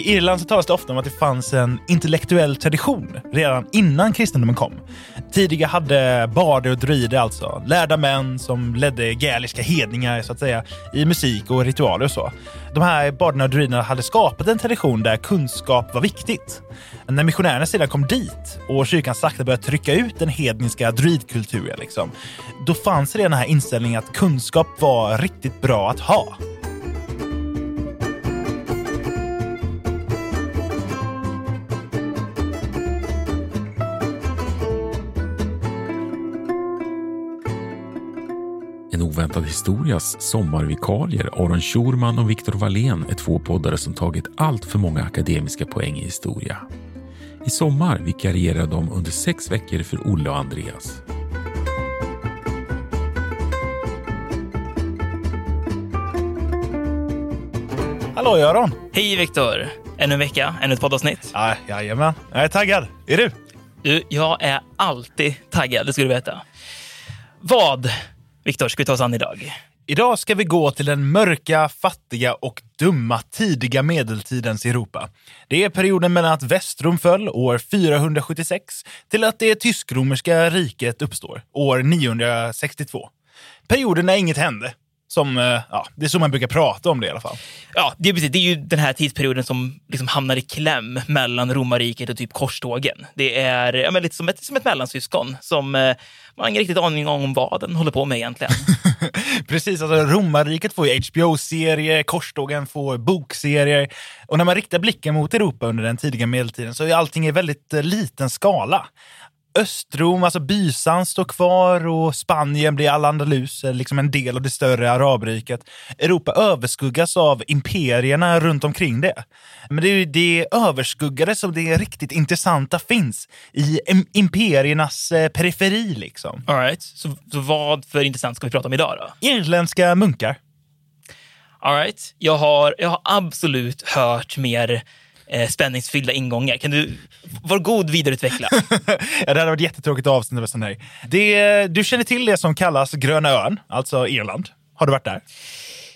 I Irland så talas det ofta om att det fanns en intellektuell tradition redan innan kristendomen kom. Tidigare hade barder och druider alltså, lärda män som ledde gaeliska hedningar så att säga, i musik och ritualer och så. De här barderna och druiderna hade skapat en tradition där kunskap var viktigt. När missionärerna sedan kom dit och kyrkan sakta började trycka ut den hedniska druidkulturen, liksom, då fanns redan den här inställningen att kunskap var riktigt bra att ha. Oväntad historias sommarvikarier Aron Schurman och Viktor Wallén är två poddare som tagit allt för många akademiska poäng i historia. I sommar vikarierar de under sex veckor för Olle och Andreas. Hallå Göran! Hej Viktor! Ännu en vecka, ännu ett poddavsnitt. Ja, jajamän, jag är taggad. Är du? Du, jag är alltid taggad, det ska du veta. Vad, Viktor, ska vi ta oss an idag? Idag ska vi gå till den mörka, fattiga och dumma tidiga medeltidens Europa. Det är perioden mellan att Västrom föll år 476 till att det tysk-romerska riket uppstår år 962. Perioden när inget hände. Som, eh, ja, det är så man brukar prata om det i alla fall. Ja, det är, precis, det är ju den här tidsperioden som liksom hamnar i kläm mellan romarriket och typ korstågen. Det är ja, lite som ett, som ett mellansyskon som eh, man har ingen riktigt aning om vad den håller på med egentligen. Precis, alltså romarriket får ju HBO-serier, korstågen får bokserier. Och när man riktar blicken mot Europa under den tidiga medeltiden så är allting i väldigt eh, liten skala. Östrom, alltså Byzans, står kvar och Spanien blir Al-Andalus, liksom en del av det större arabriket. Europa överskuggas av imperierna runt omkring det. Men det är ju det överskuggade som det riktigt intressanta finns i im- imperiernas eh, periferi liksom. All right. så, så vad för intressant ska vi prata om idag då? Irländska munkar. All right. jag, har, jag har absolut hört mer eh, spänningsfyllda ingångar. Kan du vara god vidareutveckla? ja, det hade varit jättetråkigt avsnitt med sån här. Det, du känner till det som kallas Gröna ön, alltså Irland. Har du varit där?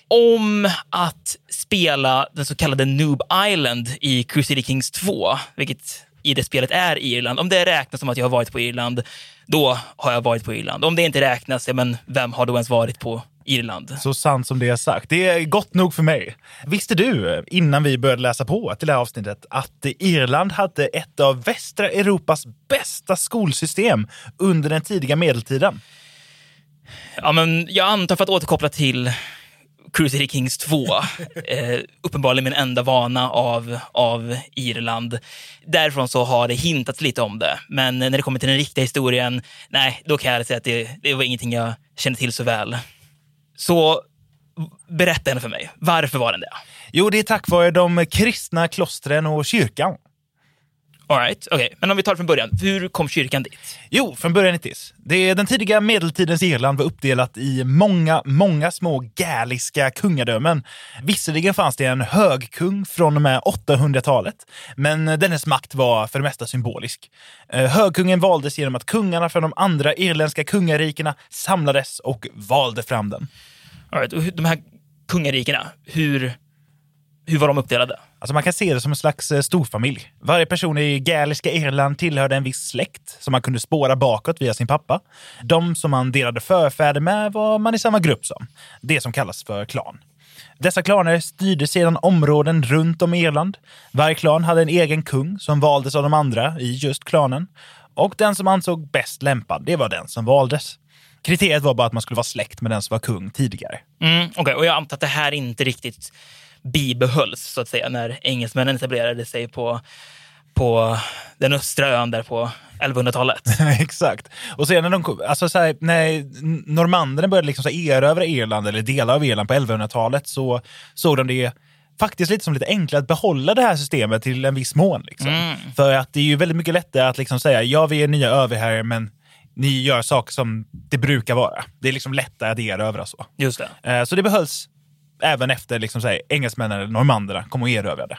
om att spela den så kallade Noob Island i Crusader Kings 2, vilket i det spelet är Irland. Om det räknas som att jag har varit på Irland, då har jag varit på Irland. Om det inte räknas, ja, men vem har då ens varit på Irland? Så sant som det är sagt. Det är gott nog för mig. Visste du, innan vi började läsa på till det här avsnittet, att Irland hade ett av västra Europas bästa skolsystem under den tidiga medeltiden? Ja, men jag antar för att återkoppla till Crusader Kings 2, eh, uppenbarligen min enda vana av, av Irland. Därifrån så har det hintats lite om det, men när det kommer till den riktiga historien, nej, då kan jag säga att det, det var ingenting jag kände till så väl. Så berätta gärna för mig, varför var den det? Jo, det är tack vare de kristna klostren och kyrkan. All right, okay. men om vi tar det från början, hur kom kyrkan dit? Jo, från början. Det den tidiga medeltidens Irland var uppdelat i många, många små gaeliska kungadömen. Visserligen fanns det en högkung från och med 800-talet, men dennes makt var för det mesta symbolisk. Eh, Högkungen valdes genom att kungarna från de andra irländska kungarikena samlades och valde fram den. All right, och de här kungarikena, hur, hur var de uppdelade? Alltså man kan se det som en slags eh, storfamilj. Varje person i gaeliska Irland tillhörde en viss släkt som man kunde spåra bakåt via sin pappa. De som man delade förfäder med var man i samma grupp som. Det som kallas för klan. Dessa klaner styrde sedan områden runt om i Irland. Varje klan hade en egen kung som valdes av de andra i just klanen. Och den som ansåg bäst lämpad, det var den som valdes. Kriteriet var bara att man skulle vara släkt med den som var kung tidigare. Mm, Okej, och jag antar att det här inte riktigt bibehölls, så att säga, när engelsmännen etablerade sig på på den östra ön där på 1100-talet. Exakt. Och sen när, de, alltså så här, när normanderna började liksom så erövra Irland, eller delar av Irland på 1100-talet, så såg de det faktiskt lite som lite enklare att behålla det här systemet till en viss mån. Liksom. Mm. För att det är ju väldigt mycket lättare att liksom säga, ja vi är nya överherrar, men ni gör saker som det brukar vara. Det är liksom lättare att erövra så. Just det. Eh, Så det behölls även efter liksom så här, engelsmännen eller normanderna kom och erövrade.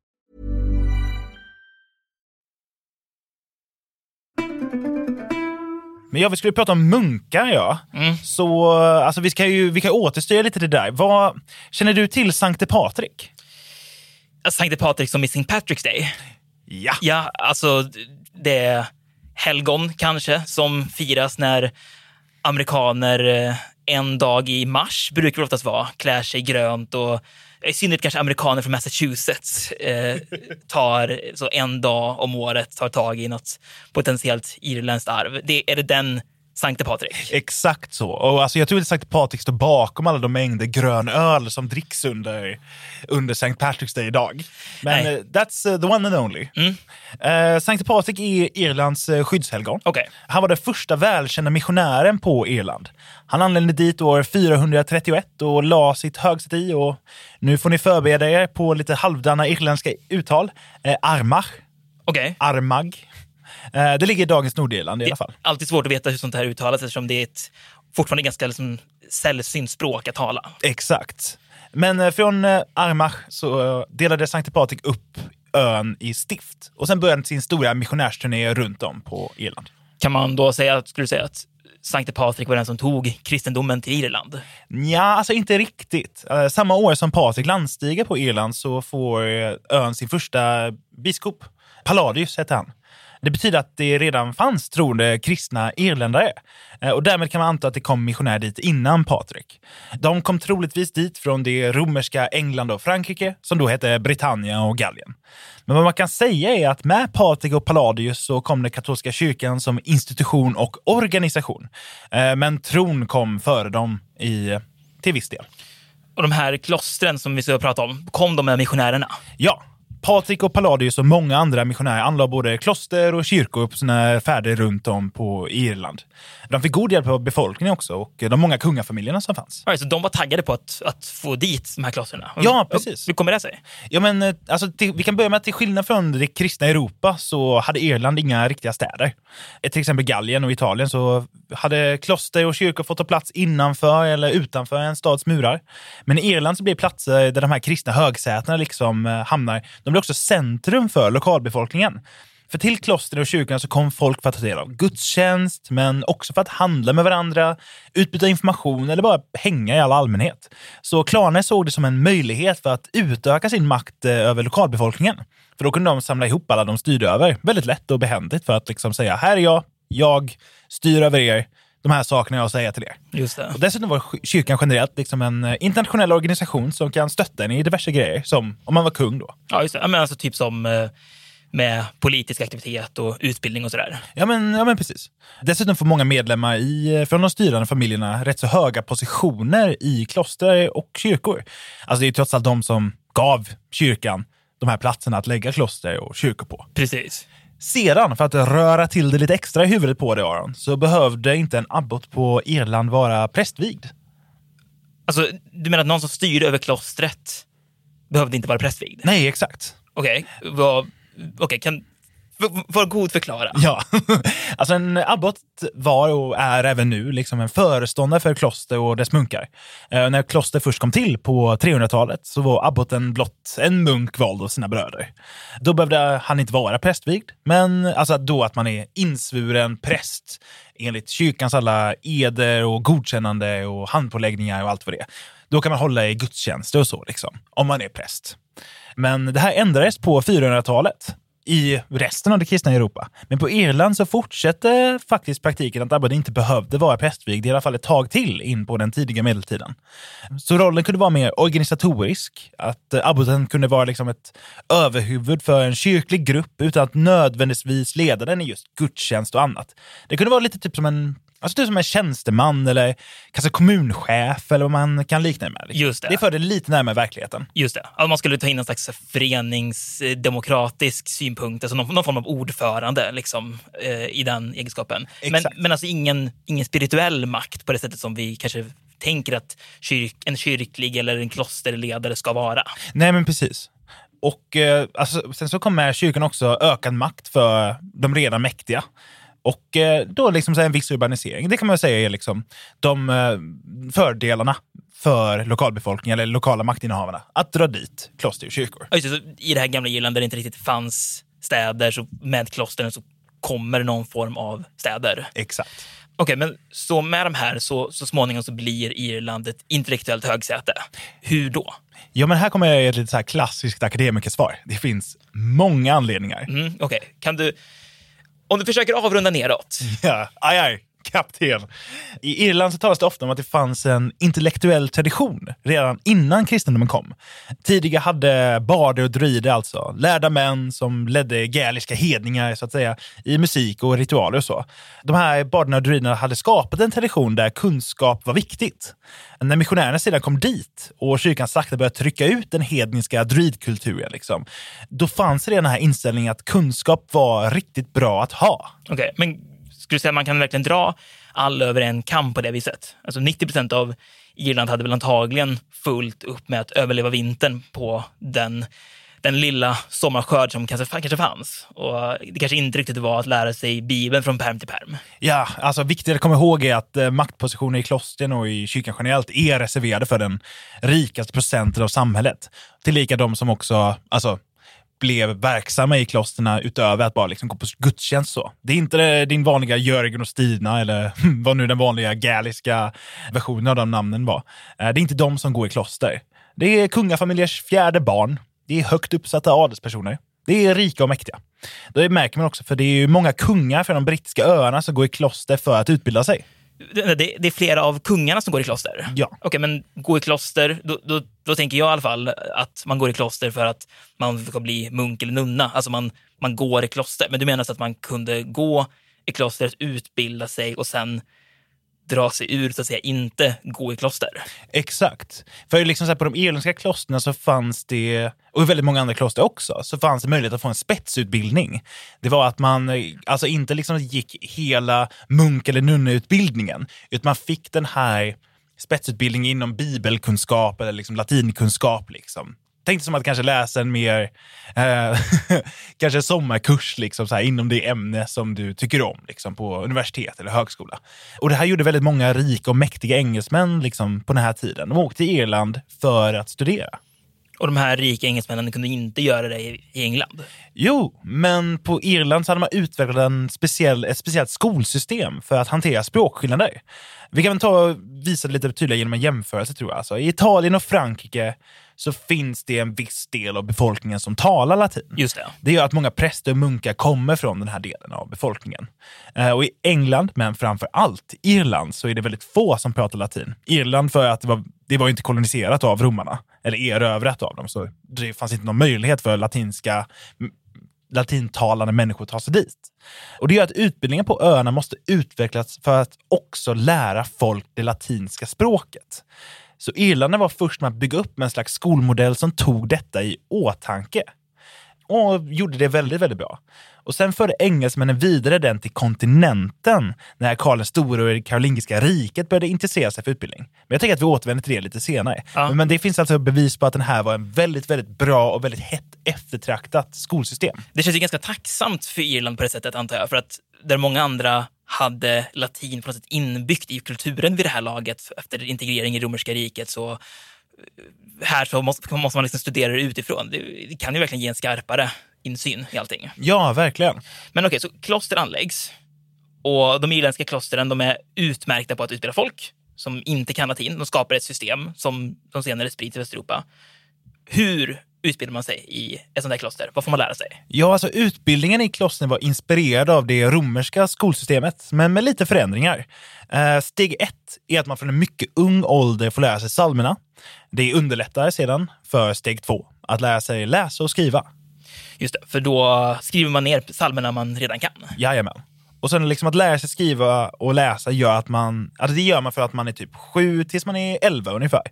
Men ja, vi skulle prata om munkar ja. Så alltså, vi ska ju vi kan återstyra lite det där. Vad, känner du till Sankte Patrik? Sankte Patrik som i St. Patrick's Day. Ja. Ja, alltså det är helgon kanske som firas när amerikaner eh, en dag i mars brukar det oftast vara, klär sig grönt och i synnerhet kanske amerikaner från Massachusetts eh, tar så en dag om året tar tag i något potentiellt irländskt arv. Det, är det den Sankte Patrik? Exakt så. Och alltså, jag tror att Sankte Patrik står bakom alla de mängder grön öl som dricks under, under St. Patrick's Day idag. Men Nej. eh, that's eh, the one and only. Uh, Sankte Patrik är Irlands uh, skyddshelgon. Okej. Han var den första välkända missionären på Irland. Han anlände dit år 431 och la sitt högsäte i och nu får ni förbereda er på lite halvdana irländska uttal. Eh, Armagh, Okej. Armagh. Eh, det ligger i dagens Nordirland i alla fall. Alltid svårt att veta hur sånt här uttalas eftersom det är ett fortfarande ganska liksom, sällsynt språk att tala. Exakt. Men eh, från eh, Armagh så delade Sankte Patrik upp ön i stift och sen började sin stora missionärsturné runt om på Irland. Kan man då säga, skulle du säga att Sankte Patrik var den som tog kristendomen till Irland? Ja, alltså inte riktigt. Samma år som Patrik landstiger på Irland så får ön sin första biskop. Palladius hette han. Det betyder att det redan fanns troende kristna irländare. Eh, Och därmed kan man anta att det kom missionärer dit innan Patrik. De kom troligtvis dit från det romerska England och Frankrike, som då hette Britannia och Gallien. Men vad man kan säga är att med Patrik och Palladius så kom den katolska kyrkan som institution och organisation. Eh, Men tron kom före dem i, till viss del. Och de här klostren som vi ska prata om, kom de med missionärerna? Ja, Patrik och Palladius och många andra missionärer anlade både kloster och kyrkor på sina färder runt om på Irland. De fick god hjälp av befolkningen också och de många kungafamiljerna som fanns. Right, så de var taggade på att, att få dit de här klostren? Ja, precis. Hur kommer det sig? Ja, men, eh, alltså, till, vi kan börja med att till skillnad från det kristna Europa så hade Irland inga riktiga städer. I till exempel Gallien och Italien så hade kloster och kyrkor fått ta plats innanför eller utanför en stads murar. Men i Irland så blir platser där de här kristna högsätena liksom eh, hamnar, de blev också centrum för lokalbefolkningen. För till klostren och kyrkan så kom folk för att ta del av gudstjänst, men också för att handla med varandra, utbyta information eller bara hänga i all allmänhet. Så Klarna såg det som en möjlighet för att utöka sin makt eh, över lokalbefolkningen. För då kunde de samla ihop alla de styrde över. Väldigt lätt och behändigt för att liksom säga, här är jag, jag styr över er, de här sakerna jag säga till er. Just det. Och dessutom var kyrkan generellt liksom en eh, internationell organisation som kan stötta en i diverse grejer, som om man var kung då. Ja, just det. Ja, men alltså typ som eh, med politisk aktivitet och utbildning och sådär. Ja men, ja, men precis. Dessutom får många medlemmar i, från de styrande familjerna rätt så höga positioner i kloster och kyrkor. Alltså det är trots allt de som gav kyrkan de här platserna att lägga kloster och kyrkor på. Precis. Sedan, för att röra till det lite extra i huvudet på dig Aron, så behövde inte en abbot på Irland vara prästvigd. Alltså, du menar att någon som styrde över klostret behövde inte vara prästvigd? Nej, exakt. Okej, vad... Okej, kan... Var god förklara. Ja, alltså en abbot var och är även nu liksom en föreståndare för kloster och dess munkar. Eh, när kloster först kom till på 300-talet så var abboten blott en munk vald av sina bröder. Då behövde han inte vara prästvigd, men alltså då att man är insvuren präst enligt kyrkans alla eder och godkännande och handpåläggningar och allt vad det är. Då kan man hålla i gudstjänster och så, liksom, om man är präst. Men det här ändrades på 400-talet i resten av det kristna Europa. Men på Irland så fortsatte faktiskt praktiken att abbot inte behövde vara prästvigd, i alla fall ett tag till in på den tidiga medeltiden. Så rollen kunde vara mer organisatorisk, att eh, abboten kunde vara liksom ett överhuvud för en kyrklig grupp utan att nödvändigtvis leda den i just gudstjänst och annat. Det kunde vara lite typ som en Alltså typ som en tjänsteman eller kanske kommunchef eller vad man kan likna det med. Just det. Det förde lite närmare verkligheten. Just det. Alltså man skulle ta in en slags föreningsdemokratisk synpunkt, alltså någon, någon form av ordförande liksom, eh, i den egenskapen. Men, men alltså ingen, ingen spirituell makt på det sättet som vi kanske tänker att kyrk, en kyrklig eller en klosterledare ska vara. Nej, men precis. Och eh, alltså, sen så kommer kyrkan också ökad makt för de redan mäktiga. Och eh, då liksom så en viss urbanisering. Det kan man säga är liksom de eh, fördelarna för lokalbefolkningen eller lokala maktinnehavarna. Att dra dit kloster och kyrkor. Just det, I det här gamla Irland där det inte riktigt fanns städer, så med klostren så kommer någon form av städer. Exakt. Okej, men så med de här så, så småningom så blir Irland ett intellektuellt högsäte. Hur då? Ja, men här kommer jag ge ett lite så här klassiskt akademikersvar. Det finns många anledningar. Mm, Okej, kan du... Om du försöker avrunda neråt. Ja, aj, aj. Kapten. I Irland så talas det ofta om att det fanns en intellektuell tradition redan innan kristendomen kom. Tidigare hade barder och druider alltså, lärda män som ledde gaeliska hedningar så att säga, i musik och ritualer och så. De här barderna och druiderna hade skapat en tradition där kunskap var viktigt. När missionärerna sedan kom dit och kyrkan sakta började trycka ut den hedniska druidkulturen, liksom, då fanns det den här inställningen att kunskap var riktigt bra att ha. Okej, men skulle du säga att man kan verkligen dra alla över en kam på det viset? Alltså 90 procent av Irland hade väl antagligen fullt upp med att överleva vintern på den, den lilla sommarskörd som kanske, kanske fanns. Och det kanske inte riktigt var att lära sig Bibeln från perm till perm. Ja, alltså viktigt att komma ihåg är att eh, maktpositioner i klostren och i kyrkan generellt är reserverade för den rikaste procenten av samhället. Tillika de som också alltså, blev verksamma i klostren utöver att bara liksom gå på gudstjänst. Så. Det är inte din vanliga Jörgen och Stina eller vad nu den vanliga galiska versionen av de namnen var. Eh, det är inte de som går i kloster. Det är kungafamiljers fjärde barn. Det är högt uppsatta adelspersoner. Det är rika och mäktiga. Det märker man också, för det är ju många kungar från de brittiska öarna som går i kloster för att utbilda sig. Det, det, är flera av kungarna som går i kloster? Ja. Okej, men gå i kloster, då, då, då tänker jag i alla fall att man går i kloster för att man ska bli munk eller nunna. Alltså man, man går i kloster. Men du menar så att man kunde gå i klostret, utbilda sig och sen dra sig ur, så att säga, inte gå i kloster? Exakt. För liksom så här, på de irländska klostren så fanns det, och i väldigt många andra kloster också, så fanns det möjlighet att få en spetsutbildning. Det var att man alltså inte liksom gick hela munk eller nunneutbildningen, utan man fick den här spetsutbildningen inom bibelkunskap eller liksom latinkunskap. Liksom. Tänk som att kanske läsa en mer, eh, kanske sommarkurs liksom, så här, inom det ämne som du tycker om liksom, på universitet eller högskola. Och det här gjorde väldigt många rika och mäktiga engelsmän liksom, på den här tiden. De åkte till Irland för att studera. Och de här rika engelsmännen kunde inte göra det i i England? Jo, men på Irland så hade man utvecklat en speciell, ett speciellt skolsystem för att hantera språkskillnader. Vi kan ta och visa det lite tydligare genom en jämförelse tror jag. Alltså, I Italien och Frankrike så finns det en viss del av befolkningen som talar latin. Just det. Det gör att många präster och munkar kommer från den här delen av befolkningen. Eh, Och i England, men framför allt Irland, så är det väldigt få som pratar latin. Irland för att det var, det var inte koloniserat av romarna, eller erövrat av dem, så det fanns inte någon möjlighet för latinska latintalande människor tar sig dit. Och det gör att utbildningen på öarna måste utvecklas för att också lära folk det latinska språket. Så Irland var först med att bygga upp en slags skolmodell som tog detta i åtanke. Och gjorde det väldigt, väldigt bra. Och sen förde engelsmännen vidare den till kontinenten när Karl den store och det karolingiska riket började intressera sig för utbildning. Men jag tänker att vi återvänder till det lite senare. Ja. Men det finns alltså bevis på att den här var en väldigt, väldigt bra och väldigt hett eftertraktat skolsystem. Det känns ju ganska tacksamt för Irland på det sättet, antar jag. För att där många andra hade latin på något sätt inbyggt i kulturen vid det här laget efter integrering i romerska riket så eh, här så måste, måste man liksom studera det utifrån. Det, det kan ju verkligen ge en skarpare insyn i allting. Ja, verkligen. Men okej, så kloster anläggs och de irländska klostren de är utmärkta på att utbilda folk som inte kan latin. De skapar ett system som de senare sprids i Västeuropa. Hur utbildar man sig i ett sånt här kloster? Vad får man lära sig? Ja, alltså utbildningen i klostren var inspirerad av det romerska skolsystemet, men med lite förändringar. Eh, steg ett är att man från en mycket ung ålder får lära sig psalmerna. Det underlättar sedan för steg två, att lära sig läsa och skriva. Just det, för då skriver man ner psalmerna man redan kan. Jajamän. Och sen liksom att lära sig skriva och läsa gör att man, alltså det gör man för att man är typ sju tills man är elva ungefär.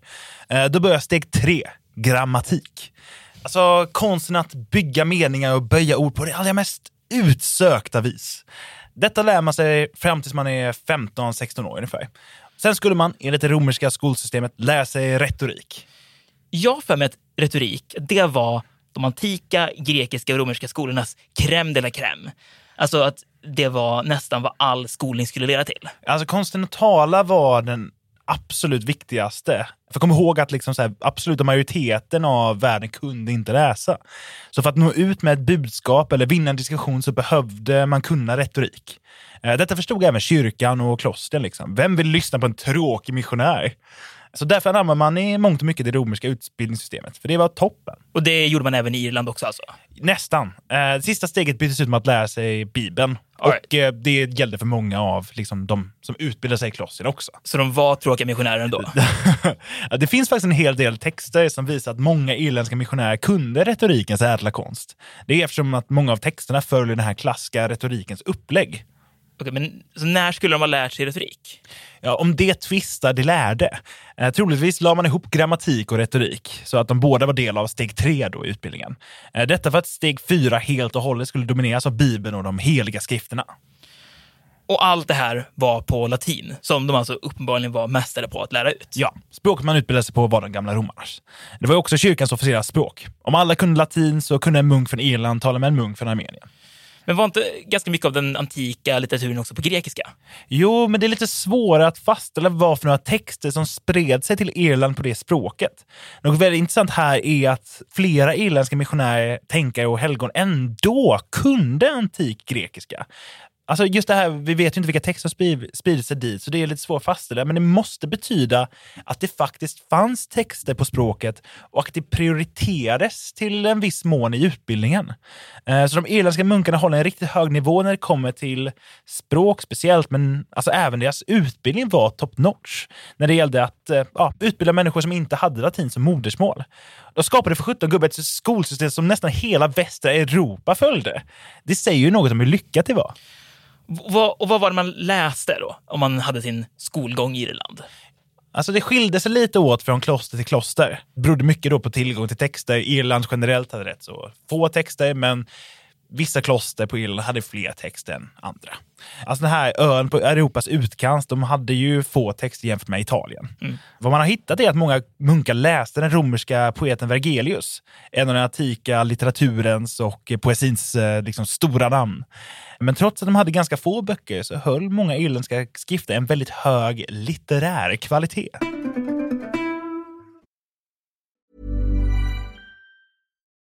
Eh, då börjar steg tre, grammatik. Alltså konsten att bygga meningar och böja ord på det allra mest utsökta vis. Detta lär man sig fram tills man är 15-16 år ungefär. Sen skulle man, enligt det romerska skolsystemet, lära sig retorik. Jag för mig att retorik, det var de antika grekiska och romerska skolornas crème de la crème. Alltså att det var nästan vad all skolning skulle leda till. Alltså konsten att tala var den absolut viktigaste. För kom ihåg att liksom så här, absoluta majoriteten av världen kunde inte läsa. Så för att nå ut med ett budskap eller vinna en diskussion så behövde man kunna retorik. Eh, detta förstod även kyrkan och klostren. Liksom. Vem vill lyssna på en tråkig missionär? Så därför använder man i mångt och mycket det romerska utbildningssystemet, för det var toppen. Och det gjorde man även i Irland också alltså? Nästan. Eh, sista steget byttes ut med att lära sig Bibeln. All right. Och eh, det gällde för många av liksom, de som utbildade sig i klostren också. Så de var tråkiga missionärer ändå? Det finns faktiskt en hel del texter som visar att många irländska missionärer kunde retorikens ädla konst. Det är eftersom att många av texterna följer den här klassiska retorikens upplägg. Okej, men så när skulle de ha lärt sig retorik? Ja, om det tvistar de lärde. Eh, troligtvis la man ihop grammatik och retorik så att de båda var del av steg tre då i utbildningen. Eh, detta för att steg fyra helt och hållet skulle domineras av Bibeln och de heliga skrifterna. Och allt det här var på latin, som de alltså uppenbarligen var mästare på att lära ut. Ja, språket man utbildade sig på var de gamla romarnas. Det var också kyrkans officiella språk. Om alla kunde latin så kunde en munk från Irland tala med en munk från Armenien. Men var inte ganska mycket av den antika litteraturen också på grekiska? Jo, men det är lite svårare att fastställa vad för några texter som spred sig till Irland på det språket. Något väldigt intressant här är att flera irländska missionärer, tänkare och helgon ändå kunde antik grekiska. Alltså just det här, vi vet ju inte vilka texter som sprider sig dit, så det är lite svårt att fastställa. Men det måste betyda att det faktiskt fanns texter på språket och att det prioriterades till en viss mån i utbildningen. Eh, så de irländska munkarna håller en riktigt hög nivå när det kommer till språk speciellt, men alltså även deras utbildning var top notch när det gällde att eh, ja, utbilda människor som inte hade latin som modersmål. De skapade för 17 gubbar ett skolsystem som nästan hela västra Europa följde. Det säger ju något om hur lyckat det var. Vad- och vad var det man läste då, om man hade sin skolgång i Irland? Alltså det skilde sig lite åt från kloster till kloster. Det berodde mycket då på tillgång till texter. Irland generellt hade rätt så få texter, men vissa kloster på Irland hade fler texter än andra. Alltså den här ön på Europas utkant, de hade ju få texter jämfört med Italien. Vad man har hittat är att många munkar läste den romerska poeten Vergelius, en av den antika litteraturens och poesins eh, liksom, stora namn. Men trots att de hade ganska få böcker så höll många irländska skrifter en väldigt hög litterär kvalitet.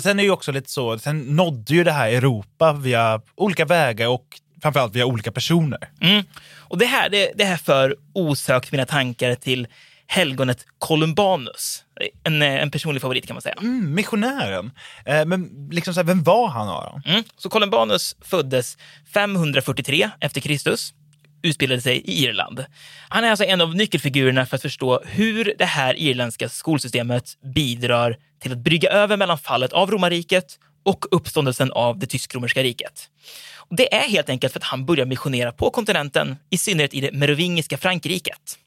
Sen är det ju också lite så, sen nådde ju det här Europa via olika vägar och framförallt via olika personer. Mm. Och det här, det, det här för osökt mina tankar till helgonet Columbanus. En, eh, en personlig favorit kan man säga. Mm, missionären. Eh, men liksom så här, vem var han Aron? Mm. Så Columbanus föddes 543 efter Kristus utbildade sig i Irland. Han är alltså en av nyckelfigurerna för att förstå hur det här irländska skolsystemet bidrar till att brygga över mellan fallet av romarriket och uppståndelsen av det tysk-romerska riket. Och det är helt enkelt för att han börjar missionera på kontinenten, i synnerhet i det merovingiska Frankriket.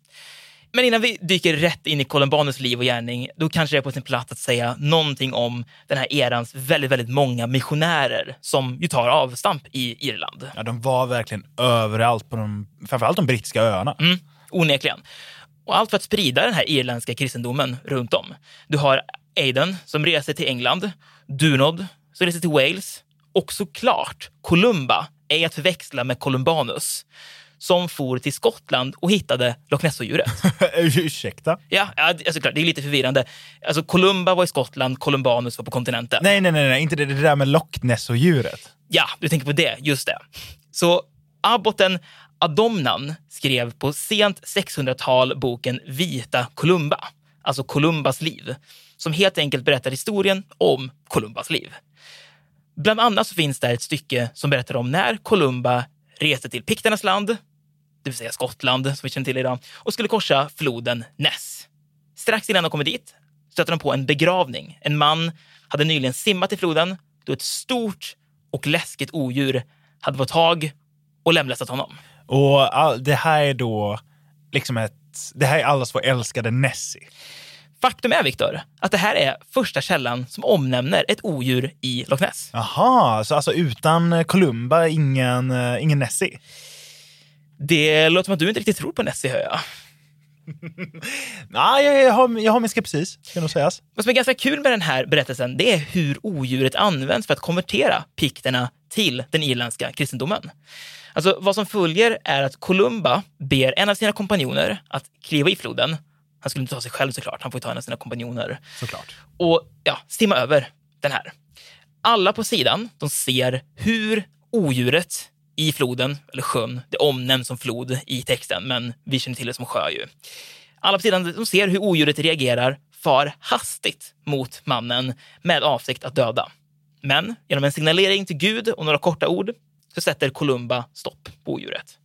Men innan vi dyker rätt in i Columbanus liv och gärning, då kanske det är på sin plats att säga någonting om den här erans väldigt, väldigt många missionärer som ju tar avstamp i Irland. Ja, de var verkligen överallt, på de, framförallt de brittiska öarna. Mm, onekligen. Och allt för att sprida den här irländska kristendomen runt om. Du har Aidan som reser till England, Dunod som reser till Wales och såklart Columba, är att förväxla med Columbanus som for till Skottland och hittade Loch Ness-odjuret. Ursäkta? Ja, ja alltså, klart, det är lite förvirrande. Alltså, Columba var i Skottland, Columbanus var på kontinenten. Nej, nej, nej, nej. inte det, det där med Loch Ness-odjuret. Ja, du tänker på det. Just det. Så abboten Adomnan skrev på sent 600-tal boken Vita Columba, alltså Columbas liv, som helt enkelt berättar historien om Columbas liv. Bland annat så finns där ett stycke som berättar om när Columba reste till Pikternas land, det vill säga Skottland som vi känner till idag, och skulle korsa floden Ness. Strax innan de kommer dit stöter de på en begravning. En man hade nyligen simmat i floden då ett stort och läskigt odjur hade fått tag och lemlästat honom. Och all, det här är då liksom ett... Det här är allas vår älskade Nessie. Faktum är, Viktor, att det här är första källan som omnämner ett odjur i Loch Ness. Jaha, så alltså utan Columba ingen, eh, ingen Nessie? Det låter som att du inte riktigt tror på Nessie, hör jag. Nej, jag, jag, har, jag har min skepsis, ska nog sägas. Vad som är ganska kul med den här berättelsen, det är hur odjuret används för att konvertera pikterna till den irländska kristendomen. Alltså, vad som följer är att Columba ber en av sina kompanjoner att kliva i floden. Han skulle inte ta sig själv såklart, han får ta en av sina kompanjoner. Såklart. Och ja, simma över den här. Alla på sidan, de ser hur odjuret i floden, eller sjön, det omnämns som flod i texten, men vi känner till det som sjö ju. Alla på sidan, de ser hur odjuret reagerar, far hastigt mot mannen med avsikt att döda. Men genom en signalering till Gud och några korta ord så sätter Columba stopp på odjuret.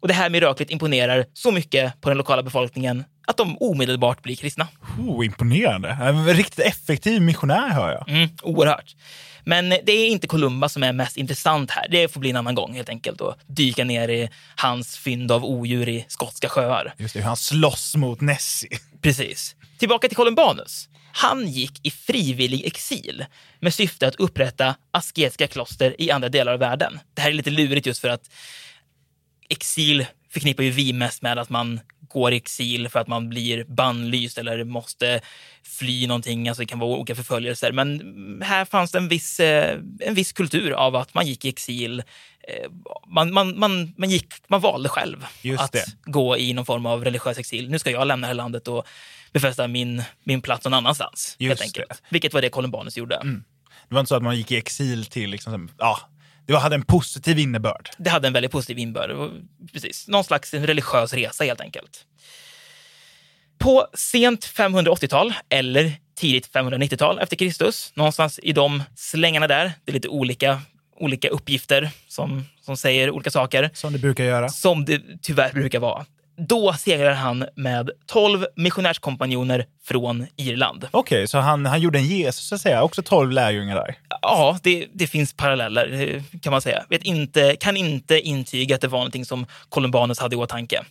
Och det här miraklet imponerar så mycket på den lokala befolkningen att de omedelbart blir kristna. Oh, imponerande. En riktigt effektiv missionär hör jag. Mm, oerhört. Men det är inte Columba som är mest intressant här. Det får bli en annan gång helt enkelt och dyka ner i hans fynd av odjur i skotska sjöar. Just det, hur han slåss mot Nessie. Precis. Tillbaka till Columbanus. Han gick i frivillig exil med syfte att upprätta asketiska kloster i andra delar av världen. Det här är lite lurigt just för att exil förknippar ju vi mest med att man går i exil för att man blir bannlyst eller måste fly någonting. Alltså det kan vara olika förföljelser. Men här fanns det en viss, eh, en viss kultur av att man gick i exil Eh, man, man, man, man, gick, man valde själv Just att det. gå i någon form av religiös exil. Nu ska jag lämna det här landet och befästa min, min plats någon annanstans. Just helt enkelt. det. Vilket var det Columbanus gjorde. Det var inte så att man gick i exil till, liksom, ja, det hade en positiv innebörd. Det hade en väldigt positiv innebörd. Precis. Någon slags religiös resa helt enkelt. På sent 580-tal eller tidigt 590-tal efter Kristus, någonstans i de slängarna där, det är lite olika, olika uppgifter som, som säger olika saker, Som det brukar göra. som det tyvärr brukar vara. Då seglar han med 12 missionärskompanjoner från Irland. Okej, så han, han gjorde en Jesus så att säga, också tolv lärjungar där. Ja, det, det finns paralleller eh, kan man säga. Vet inte, kan inte intyga att det var någonting som Columbanus hade i åtanke.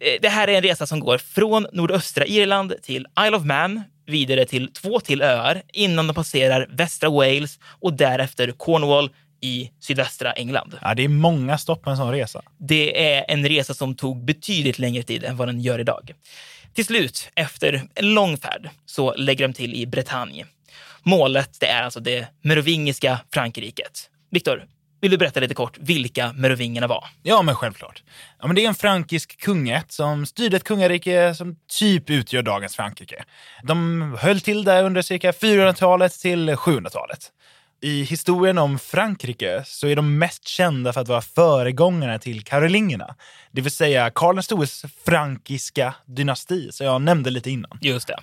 Eh, Det här är en resa som går från nordöstra Irland till Isle of Man, vidare till två till öar innan de passerar västra Wales och därefter Cornwall i sydvästra England. Ja, det är många stopp på en sån resa. Det är en resa som tog betydligt längre tid än vad den gör idag. Till slut, efter en lång färd, så lägger de till i Bretagne. Målet det är alltså det merovingiska Frankrriket. Viktor, vill du berätta lite kort vilka merovingerna var? Ja, men självklart. Ja, men det är en frankisk kungaätt som styrde ett kungarike som typ utgör dagens Frankrike. De höll till där under cirka 400-talet till 700-talet. I historien om Frankrike så är de mest kända för att vara föregångarna till karolingerna. Det vill säga Karl den stores frankiska dynasti, som jag nämnde lite innan. Just det.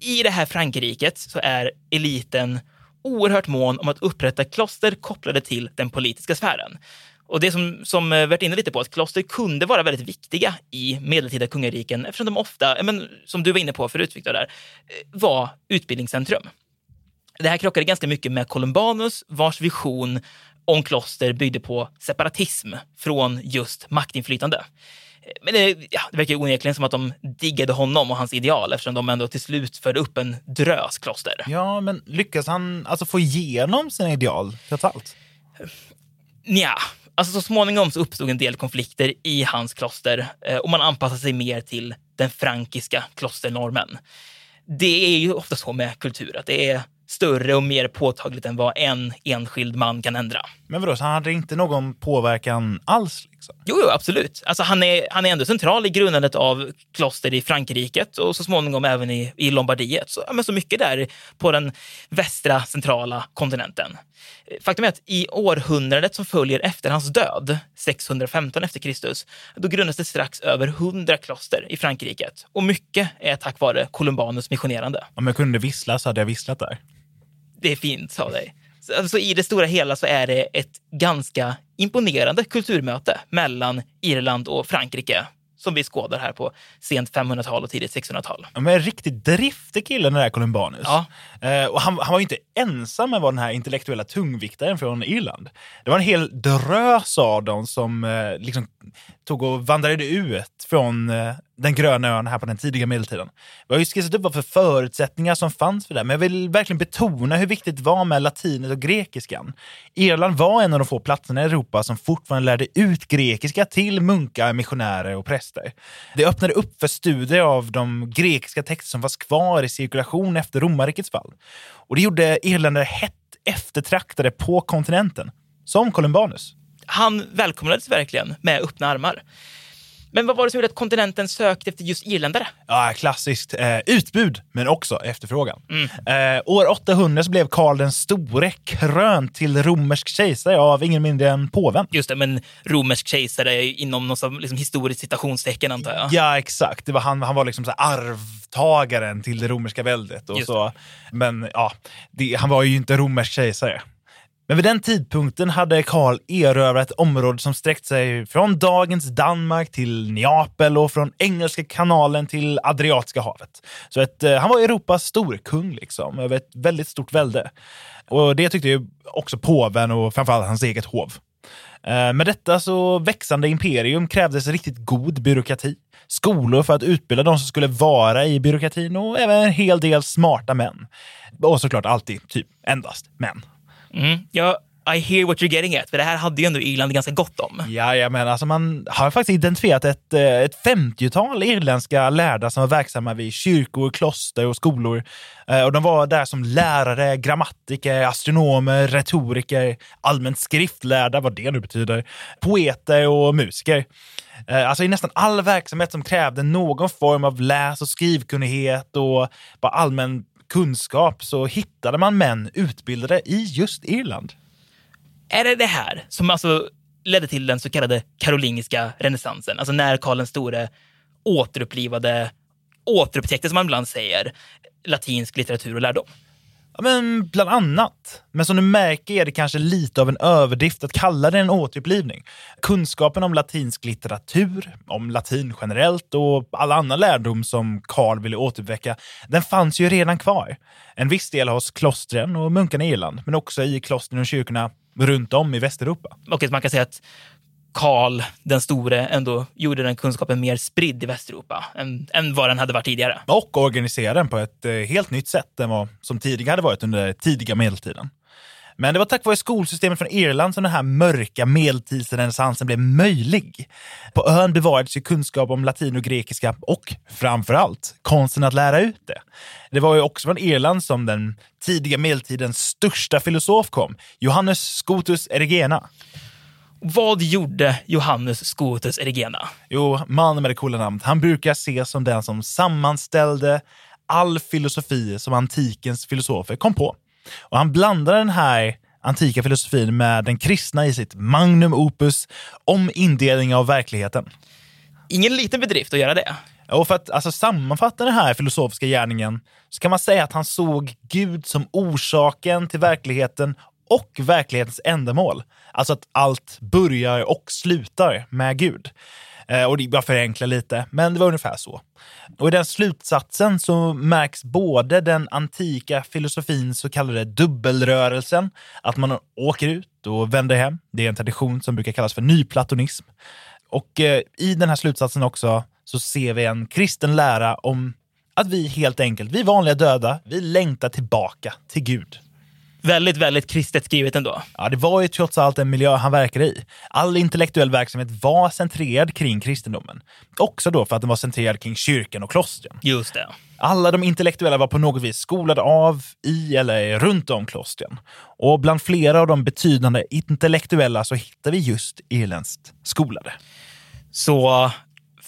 I det här Frankrriket så är eliten oerhört mån om att upprätta kloster kopplade till den politiska sfären. Och det som, som eh, varit inne lite på, att kloster kunde vara väldigt viktiga i medeltida kungariken eftersom de ofta, eh, men, som du var inne på förut, Victor, där, eh, var utbildningscentrum. Det här krockade ganska mycket med Columbanus, vars vision om kloster byggde på separatism från just maktinflytande. Men det, ja, det verkar onekligen som att de diggade honom och hans ideal eftersom de ändå till slut förde upp en drös kloster. Ja, men lyckas han alltså få igenom sina ideal trots allt? Nja, alltså så småningom så uppstod en del konflikter i hans kloster eh, och man anpassade sig mer till den frankiska klosternormen. Det är ju ofta så med kultur, att det är större och mer påtagligt än vad en enskild man kan ändra. Men vadå, så han hade inte någon påverkan alls? Liksom? Jo, jo absolut. Alltså, han, är, han är ändå central i grundandet av kloster i Frankrike och så småningom även i, i Lombardiet. Så, ja, men så mycket där på den västra centrala kontinenten. Faktum är att i århundradet som följer efter hans död, 615 efter Kristus, då grundas det strax över 100 kloster i Frankrike. Och mycket är tack vare Columbanus missionerande. Om jag kunde vissla så hade jag visslat där. Det är fint av dig. Så alltså, I det stora hela så är det ett ganska imponerande kulturmöte mellan Irland och Frankrike som vi skådar här på sent 500-tal och tidigt 600-tal. Ja, men en riktigt driftig kille den där Columbanus. Ja. Eh, och han, han var ju inte ensam med att vara den här intellektuella tungviktaren från Irland. Det var en hel drös av dem som eh, liksom tog och vandrade ut från eh, den gröna ön här på den tidiga medeltiden. Vi har ju skissat upp vad för förutsättningar som fanns för det, men jag vill verkligen betona hur viktigt det var med latinet och grekiskan. Irland var en av de få platserna i Europa som fortfarande lärde ut grekiska till munkar, missionärer och präster. Det öppnade upp för studier av de grekiska texter som fanns kvar i cirkulation efter romarrikets fall. Och det gjorde irländare hett eftertraktade på kontinenten, som Columbanus. Han välkomnades verkligen med öppna armar. Men vad var det som gjorde att kontinenten sökte efter just irländare? Ja, klassiskt. Eh, utbud, men också efterfrågan. Eh, år 800 så blev Karl den store krönt till romersk kejsare av ingen mindre än påven. Just det, men romersk kejsare inom något som, liksom, historiskt citationstecken antar jag. Ja, exakt. Det var han, han var liksom så arvtagaren till det romerska väldet. Och Just så. Men ja, det, han var ju inte romersk kejsare. Men vid den tidpunkten hade Karl erövrat ett område som sträckt sig från dagens Danmark till Neapel och från Engelska kanalen till Adriatiska havet. Så ett, eh, han var Europas storkung liksom, över ett väldigt stort välde. Och det tyckte ju också påven och framförallt hans eget hov. Eh, med detta så växande imperium krävdes riktigt god byråkrati, skolor för att utbilda de som skulle vara i byråkratin och även en hel del smarta män. Och såklart alltid typ endast män. Mm. Ja, I hear what you're getting at, för det här hade ju ändå Irland ganska gott om. Jajamän, alltså man har faktiskt identifierat ett, eh, ett 50-tal irländska lärda som var verksamma vid kyrkor, kloster och skolor. Eh, och de var där som lärare, grammatiker, astronomer, retoriker, allmänt skriftlärda, vad det nu betyder, poeter och musiker. Eh, alltså i nästan all verksamhet som krävde någon form av läs och skrivkunnighet och bara allmän kunskap så hittade man män utbildade i just Irland. Är det det här som alltså ledde till den så kallade karolingiska renässansen? Alltså när Karl den store återupplivade, återupptäckte som man ibland säger, latinsk litteratur och lärdom. Ja, men bland annat. Men som du märker är det kanske lite av en överdrift att kalla det en återupplivning. Kunskapen om latinsk litteratur, om latin generellt och all annan lärdom som Karl ville återuppväcka, den fanns ju redan kvar. En viss del hos klostren och munkarna i Irland, men också i klostren och kyrkorna runt om i Västeuropa. Okej, man kan säga att Karl den store ändå gjorde den kunskapen mer spridd i Västeuropa än, än vad den hade varit tidigare. Och organisera den på ett eh, helt nytt sätt än vad som tidigare hade varit under tidiga medeltiden. Men det var tack vare skolsystemet från Irland som den här mörka medeltidsrenässansen blev möjlig. På ön bevarades ju kunskap om latin och grekiska och framför allt konsten att lära ut det. Det var ju också från Irland som den tidiga medeltidens största filosof kom, Johannes Scotus Erigena. Vad gjorde Johannes Scotus Erigena? Jo, mannen med det coola namnet. Han brukar ses som den som sammanställde all filosofi som antikens filosofer kom på. Och han blandade den här antika filosofin med den kristna i sitt magnum opus om indelning av verkligheten. Ingen liten bedrift att göra det. Och för att alltså, sammanfatta den här filosofiska gärningen så kan man säga att han såg Gud som orsaken till verkligheten och verklighetens ändamål. Alltså att allt börjar och slutar med Gud. Eh, och det jag förenklar lite, men det var ungefär så. Och i den slutsatsen så märks både den antika filosofins så kallade dubbelrörelsen, att man åker ut och vänder hem. Det är en tradition som brukar kallas för nyplatonism. Och eh, i den här slutsatsen också så ser vi en kristen lära om att vi helt enkelt, vi vanliga döda, vi längtar tillbaka till Gud. Väldigt, väldigt kristet skrivet ändå. Ja, det var ju trots allt en miljö han verkade i. All intellektuell verksamhet var centrerad kring kristendomen. Också då för att den var centrerad kring kyrkan och klostren. Just det. Alla de intellektuella var på något vis skolade av, i eller runt om klostren. Och bland flera av de betydande intellektuella så hittar vi just irländskt skolade. Så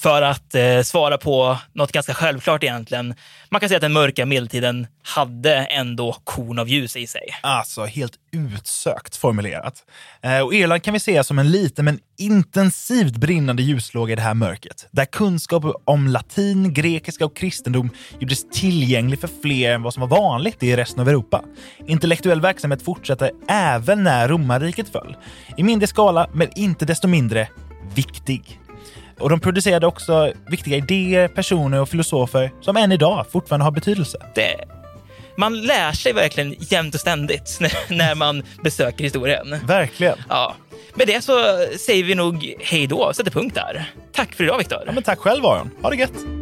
för att eh, svara på något ganska självklart egentligen. Man kan säga att den mörka medeltiden hade ändå korn av ljus i sig. Alltså helt utsökt formulerat. Eh, och Irland kan vi se som en liten men intensivt brinnande ljuslåga i det här mörkret. Där kunskap om latin, grekiska och kristendom gjordes tillgänglig för fler än vad som var vanligt i resten av Europa. Intellektuell verksamhet fortsatte även när romarriket föll. I mindre skala, men inte desto mindre viktig. Och de producerade också viktiga idéer, personer och filosofer som än idag fortfarande har betydelse. Det, man lär sig verkligen jämt och ständigt när, man besöker historien. Verkligen. Ja. Med det så säger vi nog hej då och sätter punkt där. Tack för idag, Viktor. Ja, tack själv Aron. Ha det gött!